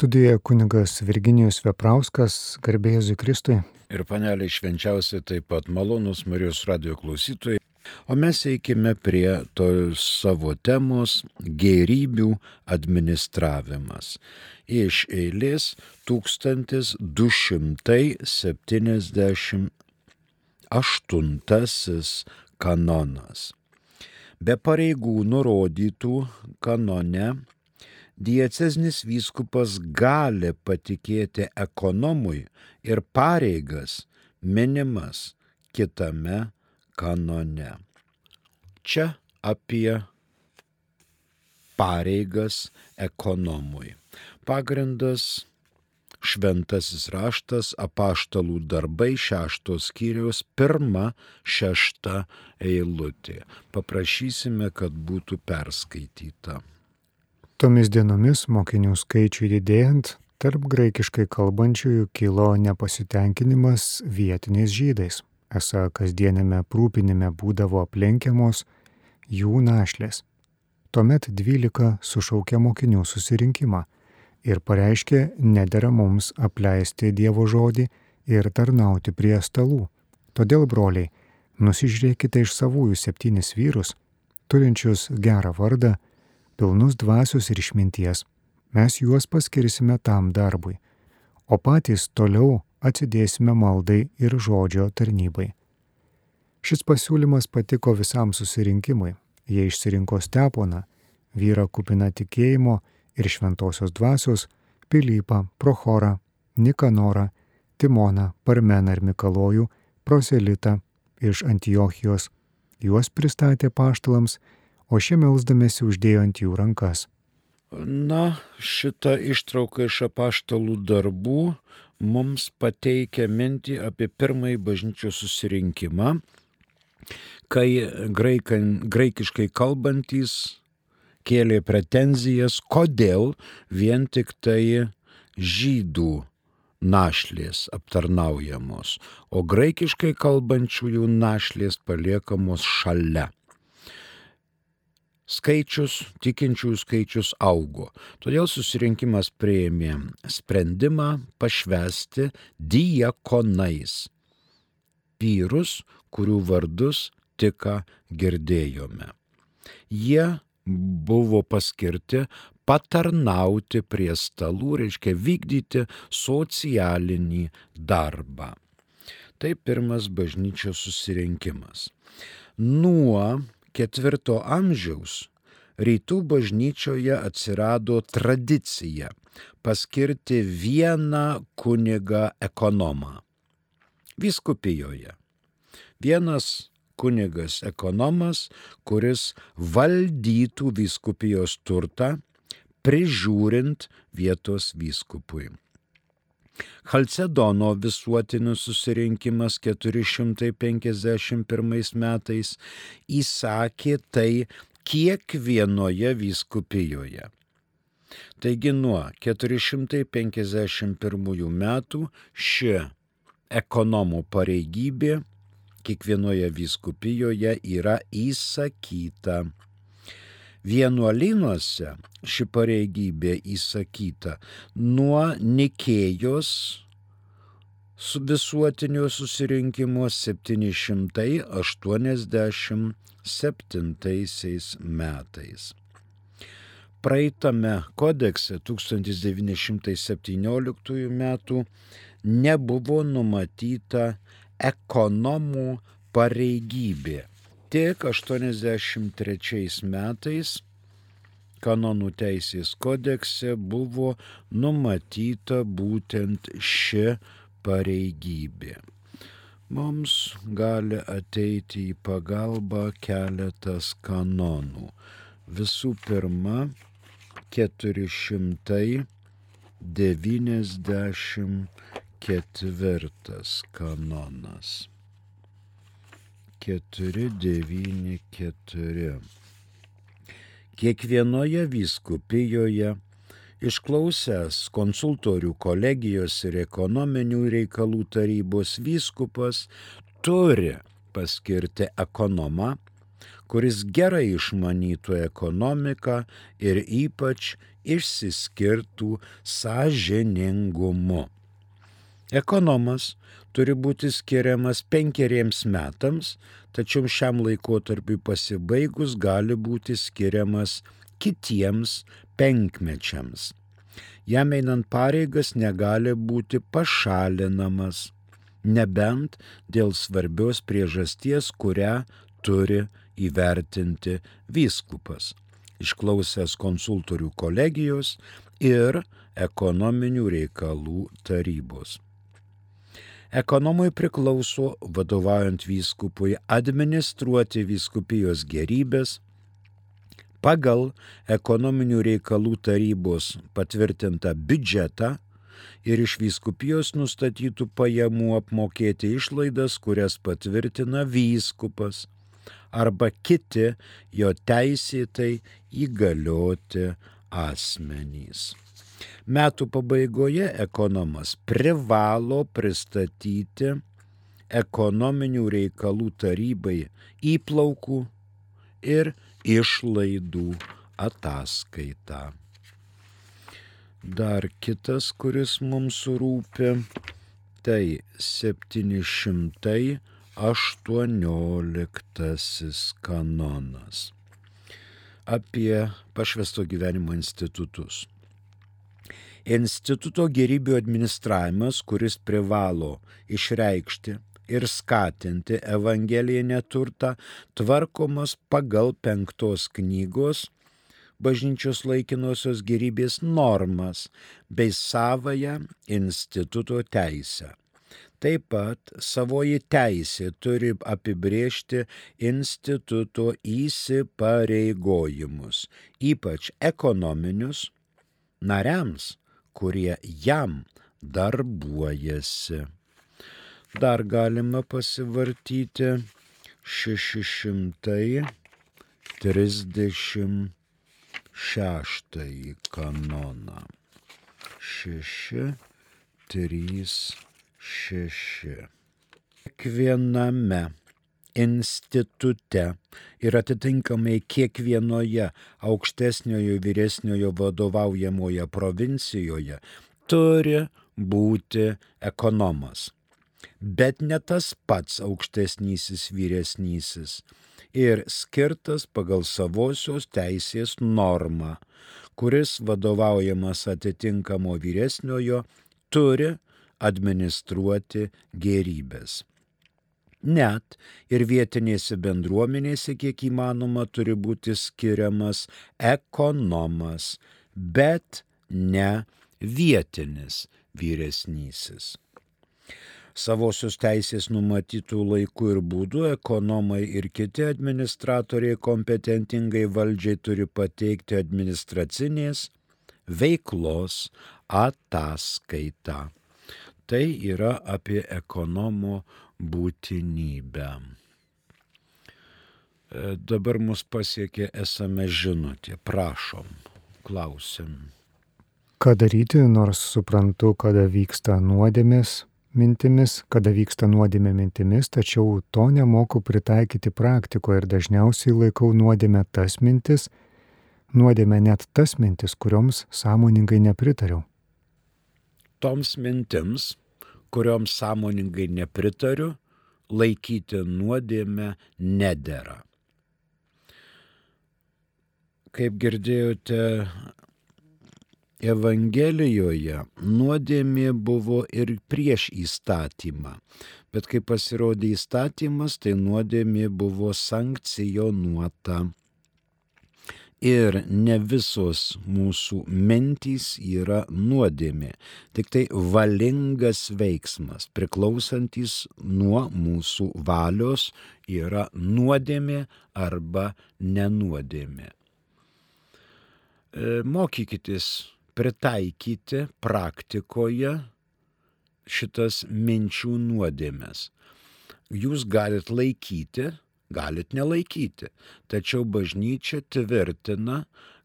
Studijoje kunigas Virginijus Veprauskas, garbėjus į Kristui. Ir paneliai švenčiausiai taip pat malonus Marijos radio klausytojai. O mes eikime prie tos savo temos gerybių administravimas. Iš eilės 1278 kanonas. Be pareigų nurodytų kanone dieceznis vyskupas gali patikėti ekonomui ir pareigas minimas kitame kanone. Čia apie pareigas ekonomui. Pagrindas Šventasis raštas apaštalų darbai šeštos skyriaus pirma šešta eilutė. Paprašysime, kad būtų perskaityta. Tomis dienomis mokinių skaičiui didėjant, tarp graikiškai kalbančiųjų kilo nepasitenkinimas vietiniais žydais. Esą kasdienėme prūpinime būdavo aplenkiamos jų našlės. Tuomet dvylika sušaukė mokinių susirinkimą ir pareiškė nedėra mums apleisti Dievo žodį ir tarnauti prie stalų. Todėl, broliai, nusižiūrėkite iš savųjų septynis vyrus, turinčius gerą vardą, pilnus dvasios ir išminties. Mes juos paskirsime tam darbui, o patys toliau atsidėsime maldai ir žodžio tarnybai. Šis pasiūlymas patiko visam susirinkimui. Jie išsirinko Steponą, vyrą kupiną tikėjimo ir šventosios dvasios, Pilypą, Prochorą, Nikanorą, Timoną, Parmeną ir Mikalojų, Proselitą iš Antiochijos. Juos pristatė paštalams o šie melsdamėsi uždėjo ant jų rankas. Na, šita ištrauka iš apaštalų darbų mums pateikia mintį apie pirmąjį bažnyčios susirinkimą, kai graikan, graikiškai kalbantys kėlė pretenzijas, kodėl vien tik tai žydų našlės aptarnaujamos, o graikiškai kalbančiųjų našlės paliekamos šalia skaičius, tikinčiųjų skaičius augo. Todėl susirinkimas prieėmė sprendimą pašvesti diakonais vyrus, kurių vardus tik girdėjome. Jie buvo paskirti patarnauti prie stalų, reiškia vykdyti socialinį darbą. Tai pirmas bažnyčios susirinkimas. Nuo ketvirto amžiaus rytų bažnyčioje atsirado tradicija paskirti vieną kunigą ekonomą. Viskupijoje. Vienas kunigas ekonomas, kuris valdytų viskupijos turtą, prižiūrint vietos vyskupui. Halcedono visuotinis susirinkimas 451 metais įsakė tai kiekvienoje vyskupijoje. Taigi nuo 451 metų ši ekonomų pareigybė kiekvienoje vyskupijoje yra įsakyta. Vienuolynuose ši pareigybė įsakyta nuo Nikėjos su visuotinio susirinkimo 787 metais. Praeitame kodekse 1917 metų nebuvo numatyta ekonomų pareigybė Tik 83 metais kanonų teisės kodekse buvo numatyta būtent ši pareigybė. Mums gali ateiti į pagalbą keletas kanonų. Visų pirma, 494 kanonas. 494. Kiekvienoje vyskupijoje išklausęs konsultorių kolegijos ir ekonominių reikalų tarybos vyskupas turi paskirti ekonomą, kuris gerai išmanytų ekonomiką ir ypač išsiskirtų sąžiningumu. Ekonomas turi būti skiriamas penkeriems metams, tačiau šiam laikotarpiu pasibaigus gali būti skiriamas kitiems penkmečiams. Jam einant pareigas negali būti pašalinamas, nebent dėl svarbios priežasties, kurią turi įvertinti vyskupas, išklausęs konsultorių kolegijos ir ekonominių reikalų tarybos. Ekonomui priklauso, vadovaujant vyskupui, administruoti vyskupijos gerybės, pagal ekonominių reikalų tarybos patvirtintą biudžetą ir iš vyskupijos nustatytų pajamų apmokėti išlaidas, kurias patvirtina vyskupas arba kiti jo teisėtai įgalioti asmenys. Metų pabaigoje ekonomas privalo pristatyti ekonominių reikalų tarybai įplaukų ir išlaidų ataskaitą. Dar kitas, kuris mums rūpi, tai 718 kanonas apie pašvesto gyvenimo institutus. Instituto gerybių administravimas, kuris privalo išreikšti ir skatinti evangelinę turtą tvarkomas pagal penktos knygos bažnyčios laikinosios gerybės normas bei savoją instituto teisę. Taip pat savoji teisė turi apibriežti instituto įsipareigojimus, ypač ekonominius, nariams, kurie jam darbuojasi. Dar galima pasivartyti 636 kanoną. 6, 3, 6. Kiekviename institute ir atitinkamai kiekvienoje aukštesniojo vyresniojo vadovaujamoje provincijoje turi būti ekonomas bet ne tas pats aukštesnysis vyresnysis ir skirtas pagal savosios teisės normą, kuris vadovaujamas atitinkamo vyresniojo turi administruoti gerybės. Net ir vietinėse bendruomenėse kiek įmanoma turi būti skiriamas ekonomas, bet ne vietinis vyresnysis savosios teisės numatytų laikų ir būdų ekonomai ir kiti administratoriai kompetentingai valdžiai turi pateikti administracinės veiklos ataskaitą. Tai yra apie ekonomo būtinybę. E, dabar mus pasiekė esame žinutė. Prašom, klausim. Ką daryti, nors suprantu, kada vyksta nuodėmės, mintimis, kada vyksta nuodėmė mintimis, tačiau to nemoku pritaikyti praktikoje ir dažniausiai laikau nuodėmę tas mintis, nuodėmę net tas mintis, kurioms sąmoningai nepritariau. Toms mintims, kurioms sąmoningai nepritariu, laikyti nuodėmę nedėra. Kaip girdėjote Evangelijoje nuodėmė buvo ir prieš įstatymą, bet kai pasirodė įstatymas, tai nuodėmė buvo sankcionuota. Ir ne visos mūsų mintys yra nuodėmė, tik tai valingas veiksmas, priklausantis nuo mūsų valios, yra nuodėmė arba nenuodėmė. E, mokykitės pritaikyti praktikoje šitas minčių nuodėmės. Jūs galit laikyti, galit nelaikyti, tačiau bažnyčia tvirtina,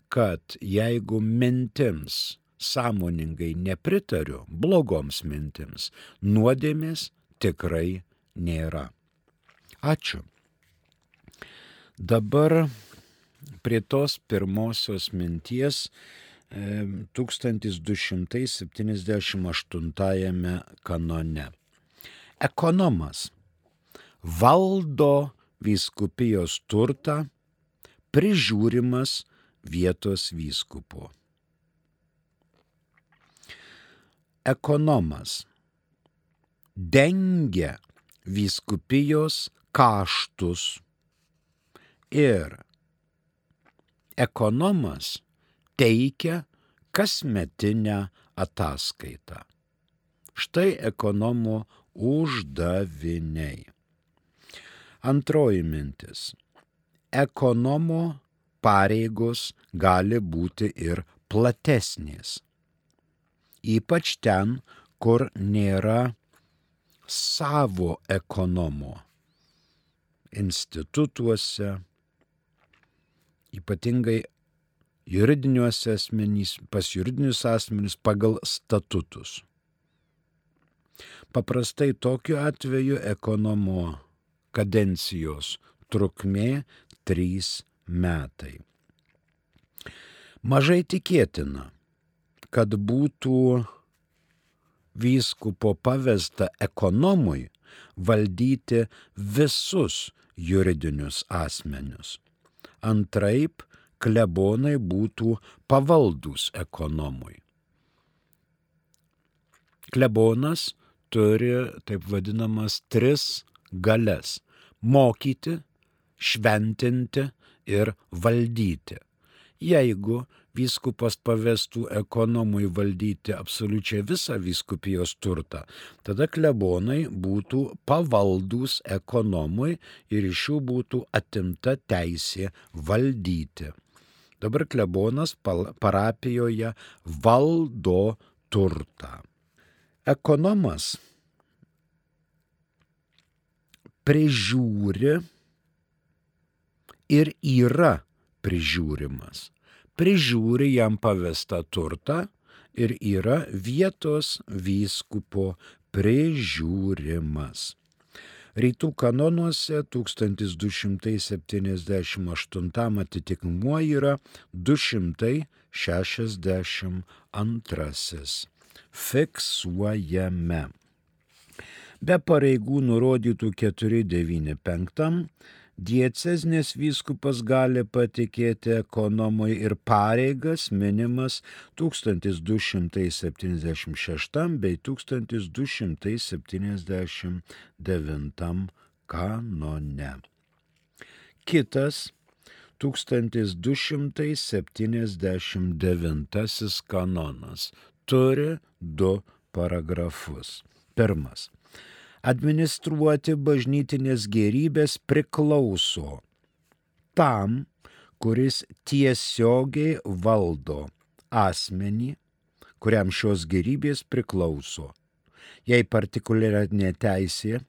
kad jeigu mintims sąmoningai nepritariu, blogoms mintims, nuodėmės tikrai nėra. Ačiū. Dabar prie tos pirmosios minties 1278 kanone. Ekonomas valdo vyskupijos turtą, prižiūrimas vietos vyskupo. Ekonomas dengia vyskupijos kaštus ir ekonomas teikia kasmetinę ataskaitą. Štai ekonomo uždaviniai. Antroji mintis. Ekonomo pareigos gali būti ir platesnės. Ypač ten, kur nėra savo ekonomo institutuose, ypatingai juridiniuose asmenys, pas juridinius asmenys pagal statutus. Paprastai tokiu atveju ekonomo kadencijos trukmė 3 metai. Mažai tikėtina, kad būtų vyskupo pavesta ekonomui valdyti visus juridinius asmenius. Antraip, klebonai būtų pavaldus ekonomui. Klebonas turi taip vadinamas tris galės - mokyti, šventinti ir valdyti. Jeigu vyskupas pavestų ekonomui valdyti absoliučiai visą vyskupijos turtą, tada klebonai būtų pavaldus ekonomui ir iš jų būtų atimta teisė valdyti. Dabar klebonas parapijoje valdo turtą. Ekonomas prižiūri ir yra prižiūrimas prižiūri jam pavestą turtą ir yra vietos vyskupo prižiūrimas. Rytų kanonuose 1278 atitikmuo yra 262. Fiksuojame. Be pareigų nurodytų 495 diecezinės vyskupas gali patikėti ekonomui ir pareigas minimas 1276 bei 1279 kanone. Kitas 1279 kanonas turi du paragrafus. Pirmas administruoti bažnytinės gerybės priklauso tam, kuris tiesiogiai valdo asmenį, kuriam šios gerybės priklauso. Jei partikuliarinė teisė,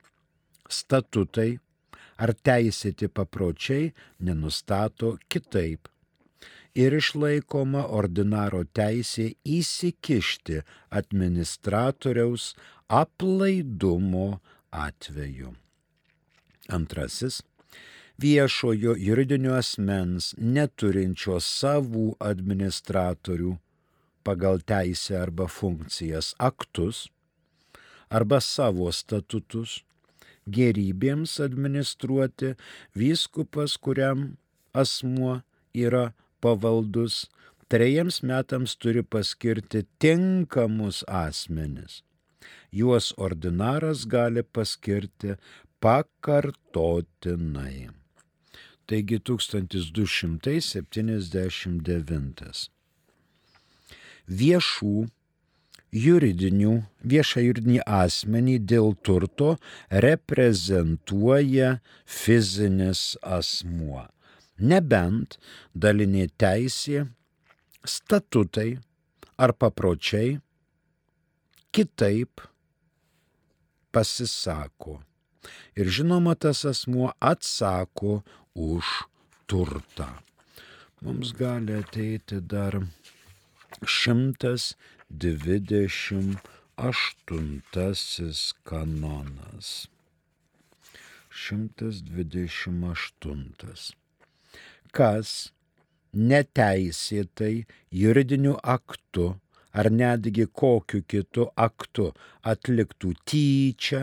statutai ar teisėti papročiai nenustato kitaip ir išlaikoma ordinaro teisė įsikišti administratoriaus aplaidumo atveju. Antrasis viešojo juridinio asmens neturinčio savų administratorių pagal teisę arba funkcijas aktus arba savo statutus gerybėms administruoti vyskupas, kuriam asmuo yra pavaldus, trejiems metams turi paskirti tinkamus asmenis juos ordinaras gali paskirti pakartotinai. Taigi 1279. Viešų juridinių, viešą juridinį asmenį dėl turto reprezentuoja fizinis asmuo. Nebent dalinė teisė, statutai ar papročiai kitaip pasisako. Ir žinoma, tas asmuo atsako už turtą. Mums gali ateiti dar 128 kanonas. 128. Kas neteisėtai juridiniu aktu ar netgi kokiu kitu aktu atliktų tyčia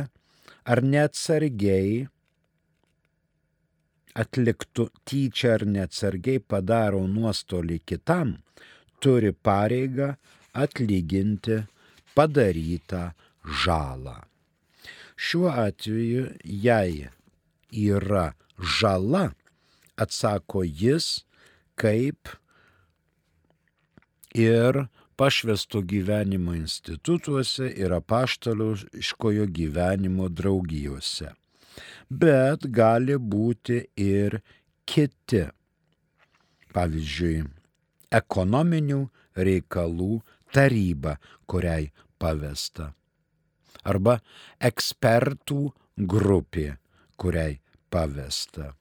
ar neatsargiai atliktų tyčia ar neatsargiai padaro nuostolį kitam, turi pareigą atlyginti padarytą žalą. Šiuo atveju, jei yra žala, atsako jis kaip ir pašvesto gyvenimo institutuose ir apaštališkojo gyvenimo draugijose. Bet gali būti ir kiti, pavyzdžiui, ekonominių reikalų taryba, kuriai pavesta. Arba ekspertų grupė, kuriai pavesta.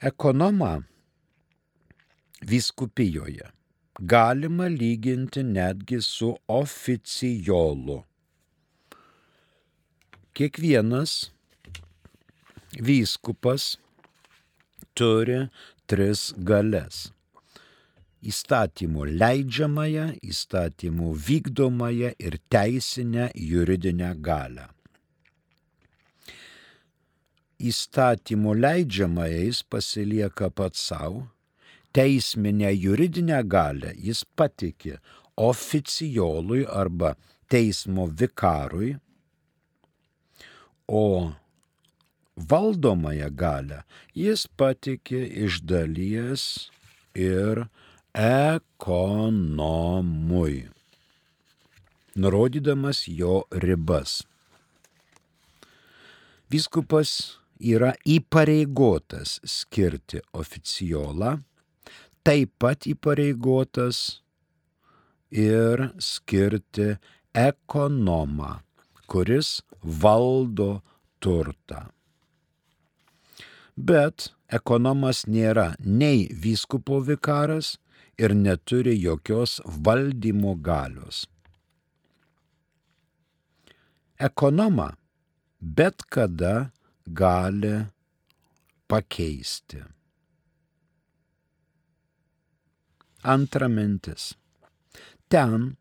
Ekonomą vyskupijoje galima lyginti netgi su oficijolu. Kiekvienas vyskupas turi tris galės įstatymų leidžiamąją, įstatymų vykdomąją ir teisinę juridinę galę. Įstatymų leidžiamąją jis pasilieka pats savo, teisminę juridinę galę jis patikė oficiolui arba teismo vikarui, o valdomąją galę jis patikė iš dalies ir ekonomui, nurodydamas jo ribas. Vyskupas yra įpareigotas skirti oficiolą, taip pat įpareigotas ir skirti ekonomą, kuris valdo turtą. Bet ekonomas nėra nei vyskupo vikaras, ir neturi jokios valdymo galios. Ekonoma bet kada gali pakeisti. Antra mintis. Ten,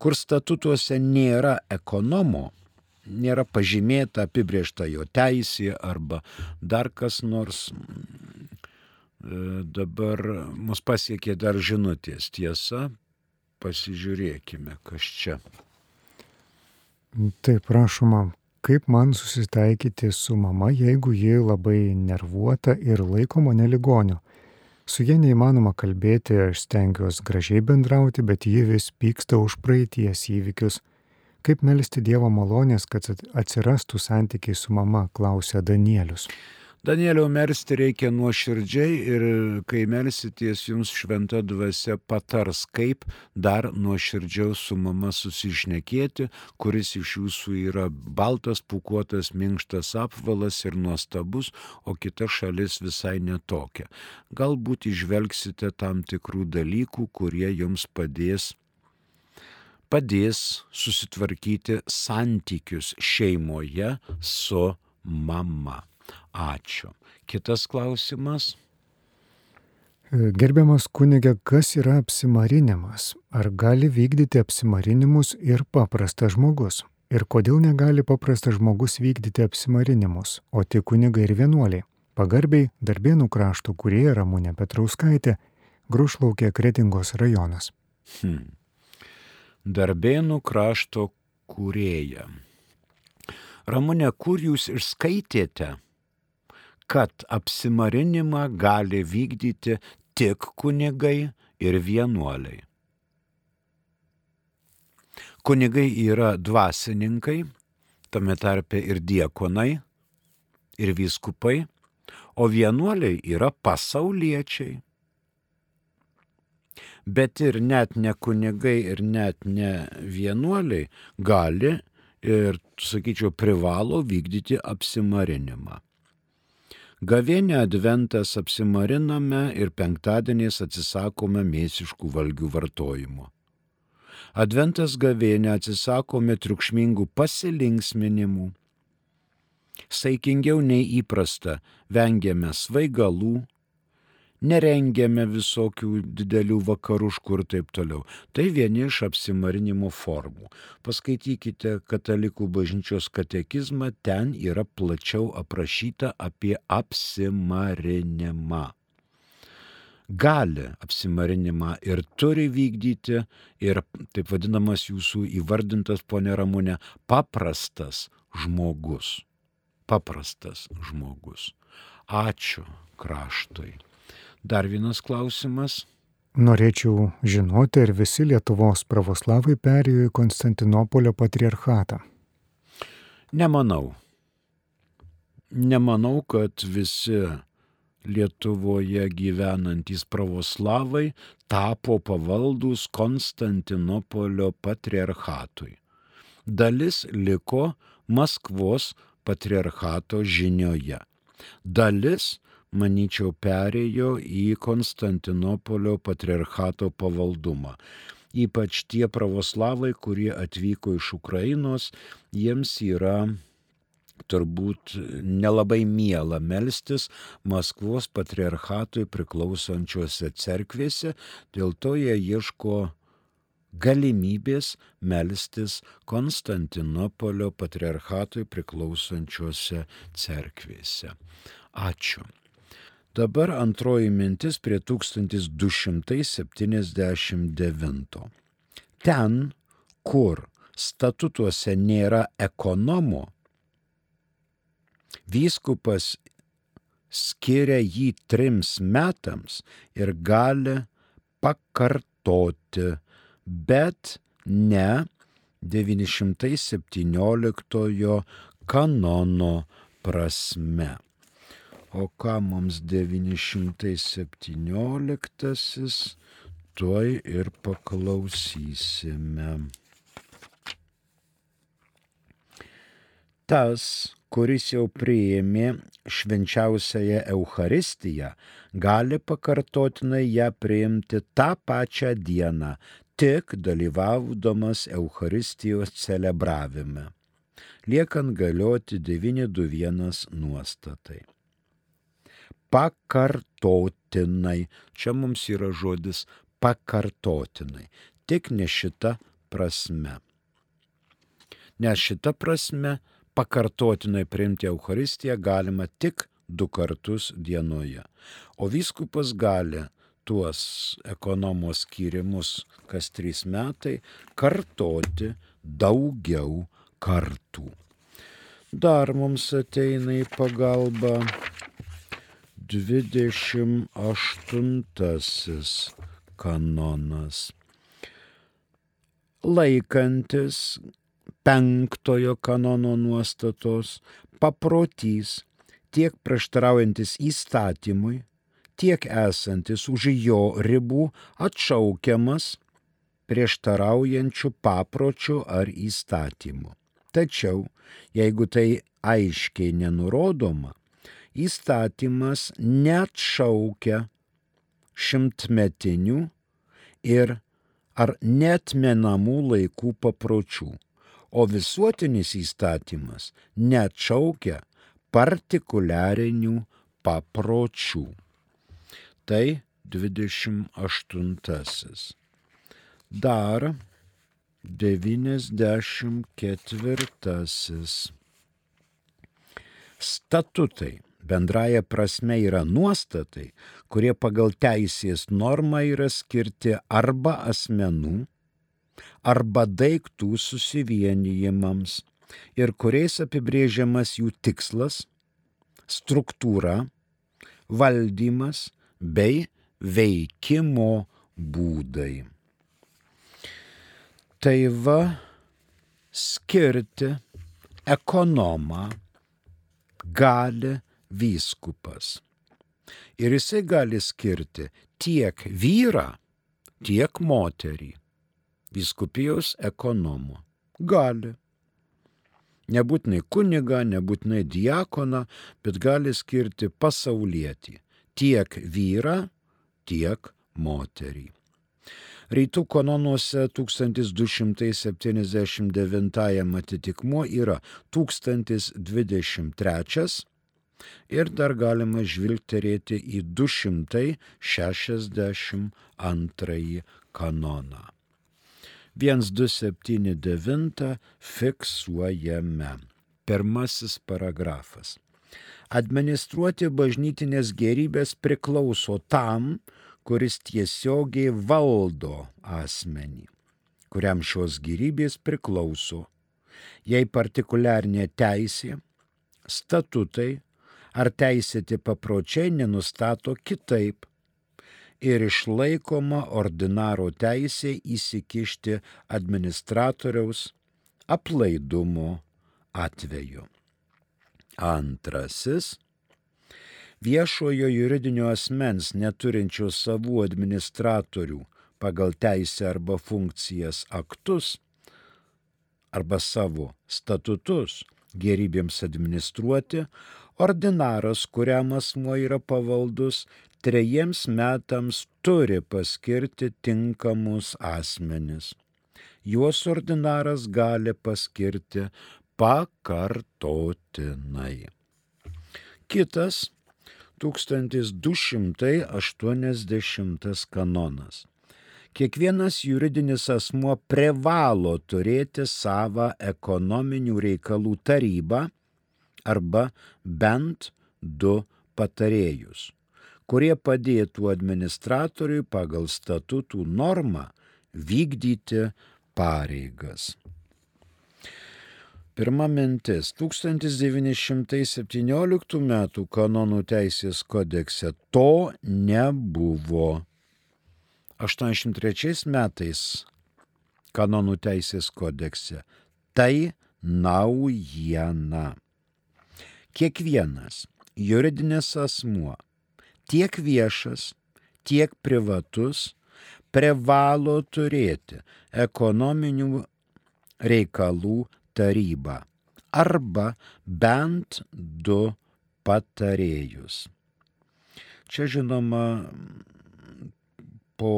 kur statutuose nėra ekonomo, nėra pažymėta apibriešta jo teisė arba dar kas nors, E, dabar mus pasiekė dar žinutės tiesa, pasižiūrėkime, kas čia. Taip, prašoma, kaip man susitaikyti su mama, jeigu ji labai nervuota ir laikoma neligoniu. Su jie neįmanoma kalbėti, aš stengiuosi gražiai bendrauti, bet ji vis pyksta už praeities įvykius. Kaip melisti Dievo malonės, kad atsirastų santykiai su mama, klausė Danielius. Danielio mersti reikia nuoširdžiai ir kai mersitės jums šventa dvasia patars, kaip dar nuoširdžiau su mama susišnekėti, kuris iš jūsų yra baltas, pukuotas, minkštas apvalas ir nuostabus, o kita šalis visai netokia. Galbūt išvelgsite tam tikrų dalykų, kurie jums padės padės susitvarkyti santykius šeimoje su mama. Ačiū. Kitas klausimas. Gerbiamas kunigė, kas yra apsimarinimas? Ar gali vykdyti apsimarinimus ir paprastas žmogus? Ir kodėl negali paprastas žmogus vykdyti apsimarinimus, o tik kunigai ir vienuoliai? Pagarbiai Darbėnų krašto kurie Ramūnė Petrauskaitė, Grušlaukė Kretingos rajonas. Hmm. Darbėnų krašto kurėja. Ramūnė, kur jūs išskaitėte? Kad apsimarinimą gali vykdyti tik kunigai ir vienuoliai. Kunigai yra dvasininkai, tame tarpe ir diekonai, ir vyskupai, o vienuoliai yra pasauliečiai. Bet ir net ne kunigai, ir net ne vienuoliai gali ir, sakyčiau, privalo vykdyti apsimarinimą. Gavienė adventas apsimariname ir penktadieniais atsisakome mėsiškų valgių vartojimo. Adventas gavienė atsisakome triukšmingų pasilinksminimų. Saikingiau nei įprasta vengiame svaigalų, nerengiame visokių didelių vakaruškų ir taip toliau. Tai vieni iš apsimarinimo formų. Paskaitykite Katalikų bažnyčios katekizmą, ten yra plačiau aprašyta apie apsimarinimą. Gali apsimarinimą ir turi vykdyti ir taip vadinamas jūsų įvardintas, ponė Ramūnė, paprastas žmogus. Paprastas žmogus. Ačiū kraštui. Dar vienas klausimas. Norėčiau žinoti, ar visi Lietuvos pravoslavai perėjo į Konstantinopolio patriarchatą. Nemanau. Nemanau, kad visi Lietuvoje gyvenantys pravoslavai tapo pavaldus Konstantinopolio patriarchatui. Dalis liko Maskvos patriarchato žinioje. Dalis manyčiau, perėjo į Konstantinopolio patriarchato pavaldumą. Ypač tie pravoslavai, kurie atvyko iš Ukrainos, jiems yra turbūt nelabai miela melstis Maskvos patriarchatui priklausančiose cerkvėse, dėl to jie ieško galimybės melstis Konstantinopolio patriarchatui priklausančiose cerkvėse. Ačiū. Dabar antroji mintis prie 1279. Ten, kur statutuose nėra ekonomo, vyskupas skiria jį trims metams ir gali pakartoti, bet ne 917 kanono prasme. O ką mums 917, tuoj ir paklausysime. Tas, kuris jau priėmė švenčiausiąją Eucharistiją, gali pakartotinai ją priimti tą pačią dieną, tik dalyvaudamas Eucharistijos celebravime, liekant galioti 921 nuostatai pakartotinai. Čia mums yra žodis pakartotinai. Tik ne šita prasme. Nes šita prasme pakartotinai priimti Euharistiją galima tik du kartus dienoje. O vyskupas gali tuos ekonomos skyrimus kas trys metai kartoti daugiau kartų. Dar mums ateina į pagalbą 28 kanonas. Laikantis penktojo kanono nuostatos, paprotys tiek prieštaraujantis įstatymui, tiek esantis už jo ribų atšaukiamas prieštaraujančių papročių ar įstatymų. Tačiau, jeigu tai aiškiai nenurodoma, įstatymas neatšaukia šimtmetinių ir ar netmenamų laikų papročių, o visuotinis įstatymas neatšaukia partikuliarinių papročių. Tai 28. Dar 94. Statutai bendraja prasme yra nuostatai, kurie pagal teisės normą yra skirti arba asmenų, arba daiktų susivienijimams ir kuriais apibrėžiamas jų tikslas, struktūra, valdymas bei veikimo būdai. Tai va skirti ekonomą gali vyskupas. Ir jisai gali skirti tiek vyrą, tiek moterį. Vyskupijos ekonomo. Gali. Nebūtinai kuniga, nebūtinai diakoną, bet gali skirti pasaulietį. Tiek vyrą, tiek moterį. Rytų kanonuose 1279 atitikmuo yra 1023 ir dar galima žvilgterėti į 262 kanoną. 1279 fiksuojame. Pirmasis paragrafas. Administruoti bažnytinės gerybės priklauso tam, kuris tiesiogiai valdo asmenį, kuriam šios gerybės priklauso. Jei partikuliarnė teisė, statutai ar teisėti papročiai nenustato kitaip ir išlaikoma ordinaro teisė įsikišti administratoriaus aplaidumo atveju. Antrasis viešojo juridinio asmens neturinčio savų administratorių pagal teisę arba funkcijas aktus arba savo statutus gerybėms administruoti, ordinaras, kuriam asmo yra pavaldus, trejiems metams turi paskirti tinkamus asmenis. Juos ordinaras gali paskirti pakartotinai. Kitas 1280 kanonas. Kiekvienas juridinis asmuo privalo turėti savo ekonominių reikalų tarybą arba bent du patarėjus, kurie padėtų administratoriui pagal statutų normą vykdyti pareigas. Pirma mintis. 1917 m. kanonų teisės kodekse to nebuvo. 83 metais kanonų teisės kodekse tai naujiena. Kiekvienas juridinis asmuo, tiek viešas, tiek privatus, privalo turėti ekonominių reikalų tarybą arba bent du patarėjus. Čia žinoma po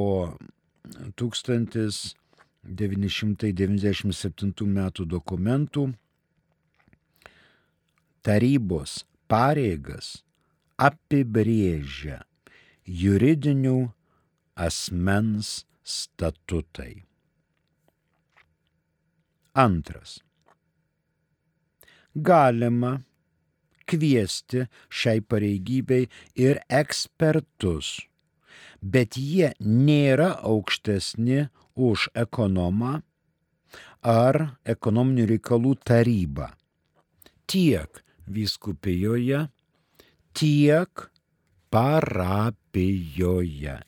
1997 metų dokumentų tarybos pareigas apibrėžia juridinių asmens statutai. Antras galima kviesti šiai pareigybei ir ekspertus, bet jie nėra aukštesni už ekonomą ar ekonominių reikalų tarybą. Tiek vyskupijoje, tiek parapijoje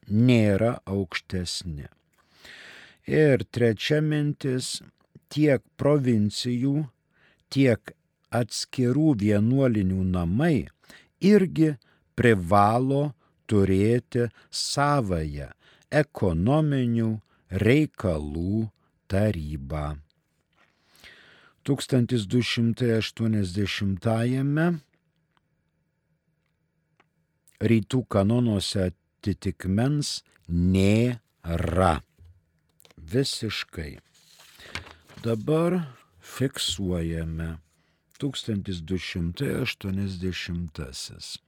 nėra aukštesni. Ir trečia mintis - tiek provincijų, tiek atskirų vienuolinių namai irgi privalo turėti savoją ekonominių reikalų tarybą. 1280-ame rytų kanonuose atitikmens nėra. Visiškai. Dabar fiksuojame 1280.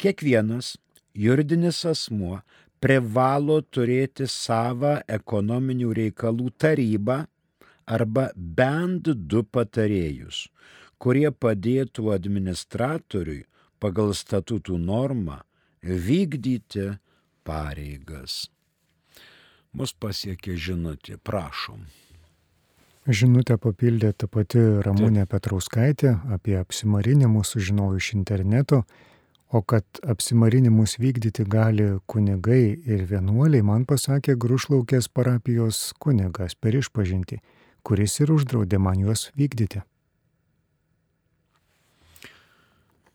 Kiekvienas juridinis asmuo privalo turėti savo ekonominių reikalų tarybą arba bent du patarėjus, kurie padėtų administratoriui pagal statutų normą vykdyti pareigas. Mus pasiekė žinutė, prašom. Žinutę papildė ta pati Ramūnė Petrauskaitė apie apsimarinimus sužinojau iš interneto, o kad apsimarinimus vykdyti gali kunigai ir vienuoliai, man pasakė Grušlaukės parapijos kunigas per išpažinti, kuris ir uždraudė man juos vykdyti.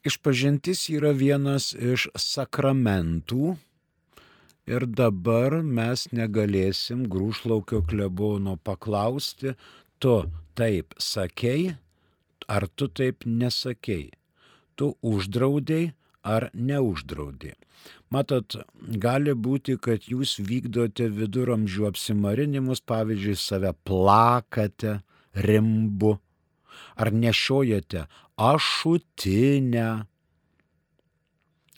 Išpažintis yra vienas iš sakramentų ir dabar mes negalėsim Grūšlaukio klebono paklausti, tu taip sakei, ar tu taip nesakei. Tu uždraudėjai, ar neuždraudė. Matot, gali būti, kad jūs vykdote viduramžių apsimarinimus, pavyzdžiui, save plakate, rimbu, ar nešiojate ašutinę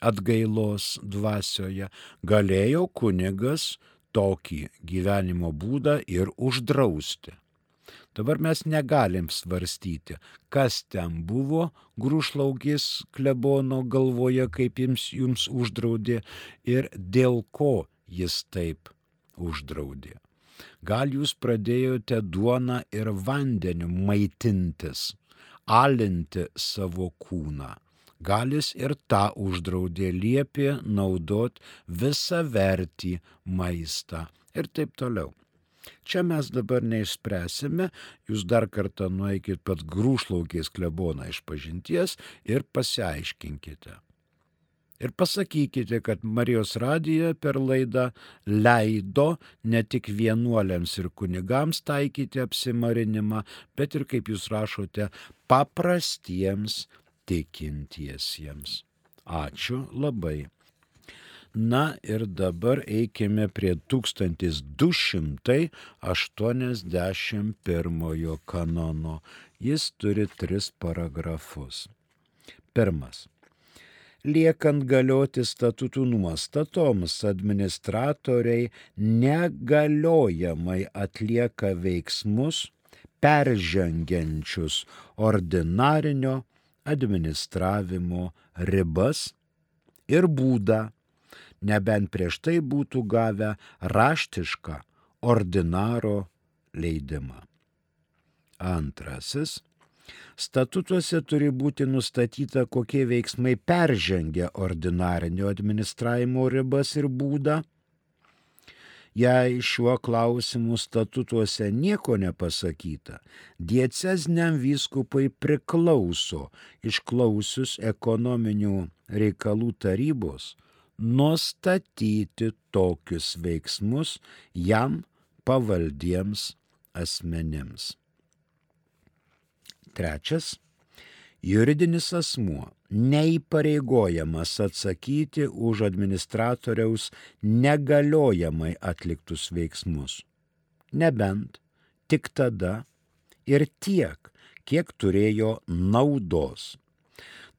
atgailos dvasioje, galėjo kunigas tokį gyvenimo būdą ir uždrausti. Dabar mes negalim svarstyti, kas ten buvo grūšlaugis klebono galvoje, kaip jums, jums uždraudė ir dėl ko jis taip uždraudė. Gal jūs pradėjote duoną ir vandeniu maitintis, alinti savo kūną. Gal jis ir tą uždraudė liepė naudot visą vertį maistą ir taip toliau. Čia mes dabar neišspręsime, jūs dar kartą nueikit pat grūšlaukiais kleboną iš pažinties ir pasiaiškinkite. Ir pasakykite, kad Marijos radija per laidą leido ne tik vienuoliams ir kunigams taikyti apsimarinimą, bet ir, kaip jūs rašote, paprastiems tikintiesiems. Ačiū labai. Na ir dabar eikime prie 1281 kanono. Jis turi tris paragrafus. Pirmas. Liekant galioti statutų nuostatoms, administratoriai negaliojamai atlieka veiksmus peržengiančius ordinarinio administravimo ribas ir būdą nebent prieš tai būtų gavę raštišką ordinaro leidimą. Antrasis. Statutuose turi būti nustatyta, kokie veiksmai peržengia ordinarinio administravimo ribas ir būdą. Jei šiuo klausimu statutuose nieko nepasakyta, diecezniam vyskupui priklauso išklausius ekonominių reikalų tarybos nustatyti tokius veiksmus jam pavaldiems asmenims. Trečias. Juridinis asmuo neįpareigojamas atsakyti už administratoriaus negaliojamai atliktus veiksmus. Nebent tik tada ir tiek, kiek turėjo naudos.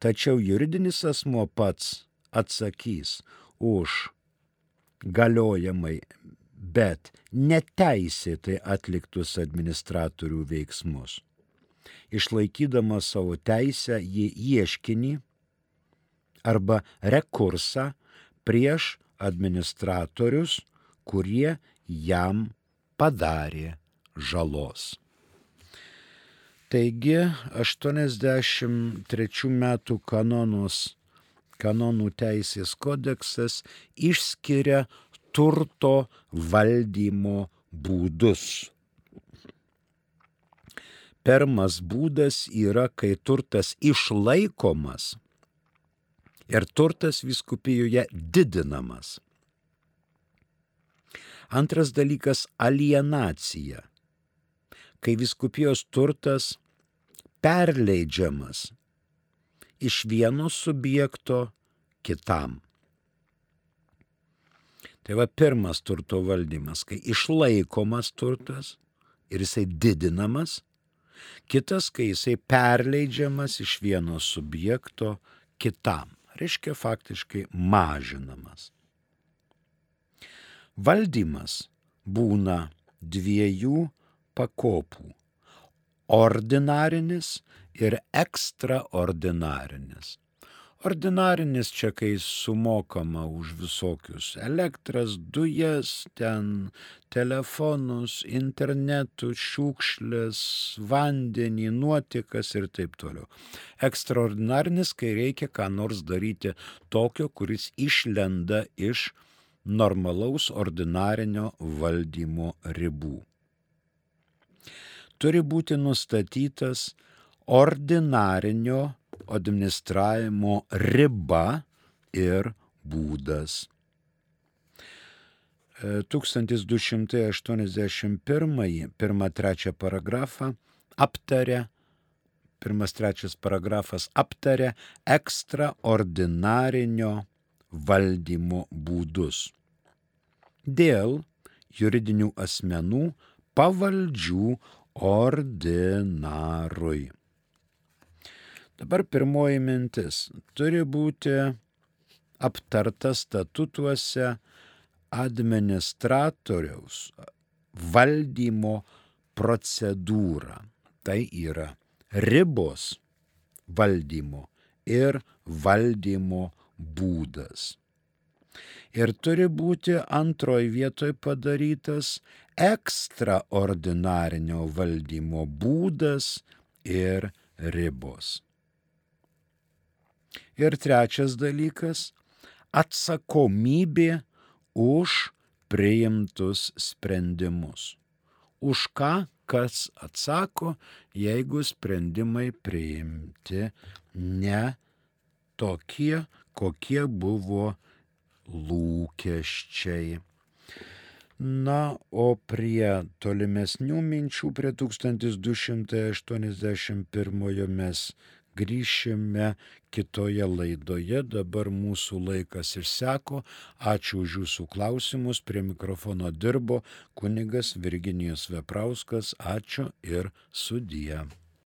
Tačiau juridinis asmuo pats atsakys už galiojamai, bet neteisėtai atliktus administratorių veiksmus. Išlaikydama savo teisę į ieškinį arba rekursą prieš administratorius, kurie jam padarė žalos. Taigi 83 metų kanonus kanonų teisės kodeksas išskiria turto valdymo būdus. Pirmas būdas yra, kai turtas išlaikomas ir turtas viskupijoje didinamas. Antras dalykas - alienacija, kai viskupijos turtas perleidžiamas iš vieno subjekto kitam. Tai va pirmas turto valdymas, kai išlaikomas turtas ir jisai didinamas, kitas, kai jisai perleidžiamas iš vieno subjekto kitam, reiškia faktiškai mažinamas. Valdymas būna dviejų pakopų - ordinarinis ir ekstraordinarinis. Ordinarinis čia, kai sumokama už visokius elektras, dujas, ten telefonus, internetų, šiukšlės, vandenį, nuotikas ir taip toliau. Ekstraordinarinis, kai reikia ką nors daryti tokio, kuris išlenda iš normalaus ordinarinio valdymo ribų. Turi būti nustatytas ordinarinio administravimo riba ir būdas. 1281 pirmą trečią paragrafą aptarė pirmas trečias paragrafas aptaria ekstraordinarinio valdymo būdus. Dėl juridinių asmenų pavaldžių ordinarui. Dabar pirmoji mintis turi būti aptarta statutuose administratoriaus valdymo procedūra. Tai yra ribos valdymo ir valdymo būdas. Ir turi būti antroji vietoje padarytas ekstraordinarinio valdymo būdas ir ribos. Ir trečias dalykas - atsakomybė už priimtus sprendimus. Už ką kas atsako, jeigu sprendimai priimti ne tokie, kokie buvo lūkesčiai. Na, o prie tolimesnių minčių, prie 1281 mes grįšime kitoje laidoje. Dabar mūsų laikas išseko. Ačiū už jūsų klausimus. Prie mikrofono dirbo kunigas Virginijus Veprauskas. Ačiū ir sudie.